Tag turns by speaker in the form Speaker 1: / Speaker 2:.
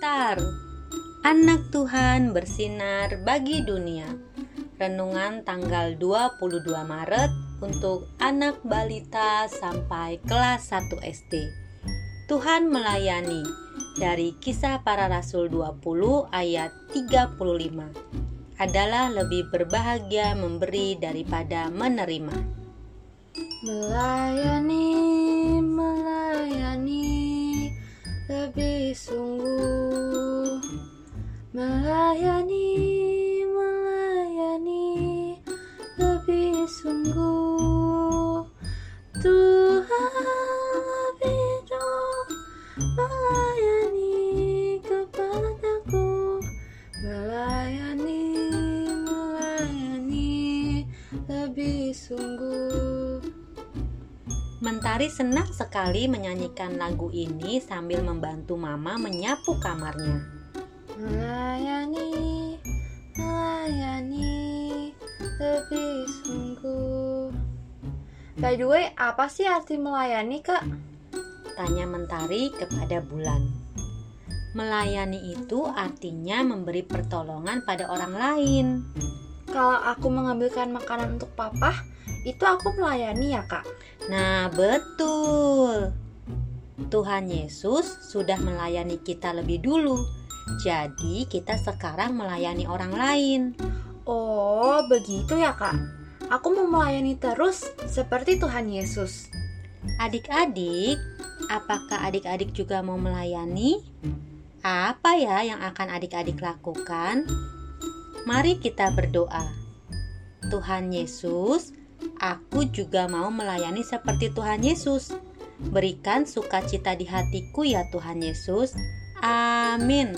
Speaker 1: besar. Anak Tuhan bersinar bagi dunia. Renungan tanggal 22 Maret untuk anak balita sampai kelas 1 SD. Tuhan melayani dari Kisah Para Rasul 20 ayat 35 adalah lebih berbahagia memberi daripada menerima.
Speaker 2: Melayani, melayani lebih sungguh. Melayani, melayani lebih sungguh. Tuhan lebih jauh melayani kepadaku. Melayani, melayani lebih sungguh.
Speaker 1: Mentari senang sekali menyanyikan lagu ini sambil membantu Mama menyapu kamarnya.
Speaker 2: Melayani, melayani lebih sungguh. By the way, apa sih arti melayani, Kak?
Speaker 1: Tanya Mentari kepada Bulan. Melayani itu artinya memberi pertolongan pada orang lain.
Speaker 2: Kalau aku mengambilkan makanan untuk papa, itu aku melayani ya, Kak?
Speaker 1: Nah, betul. Tuhan Yesus sudah melayani kita lebih dulu. Jadi, kita sekarang melayani orang lain.
Speaker 2: Oh, begitu ya, Kak? Aku mau melayani terus seperti Tuhan Yesus.
Speaker 1: Adik-adik, apakah adik-adik juga mau melayani? Apa ya yang akan adik-adik lakukan? Mari kita berdoa. Tuhan Yesus, aku juga mau melayani seperti Tuhan Yesus. Berikan sukacita di hatiku ya Tuhan Yesus. Amin.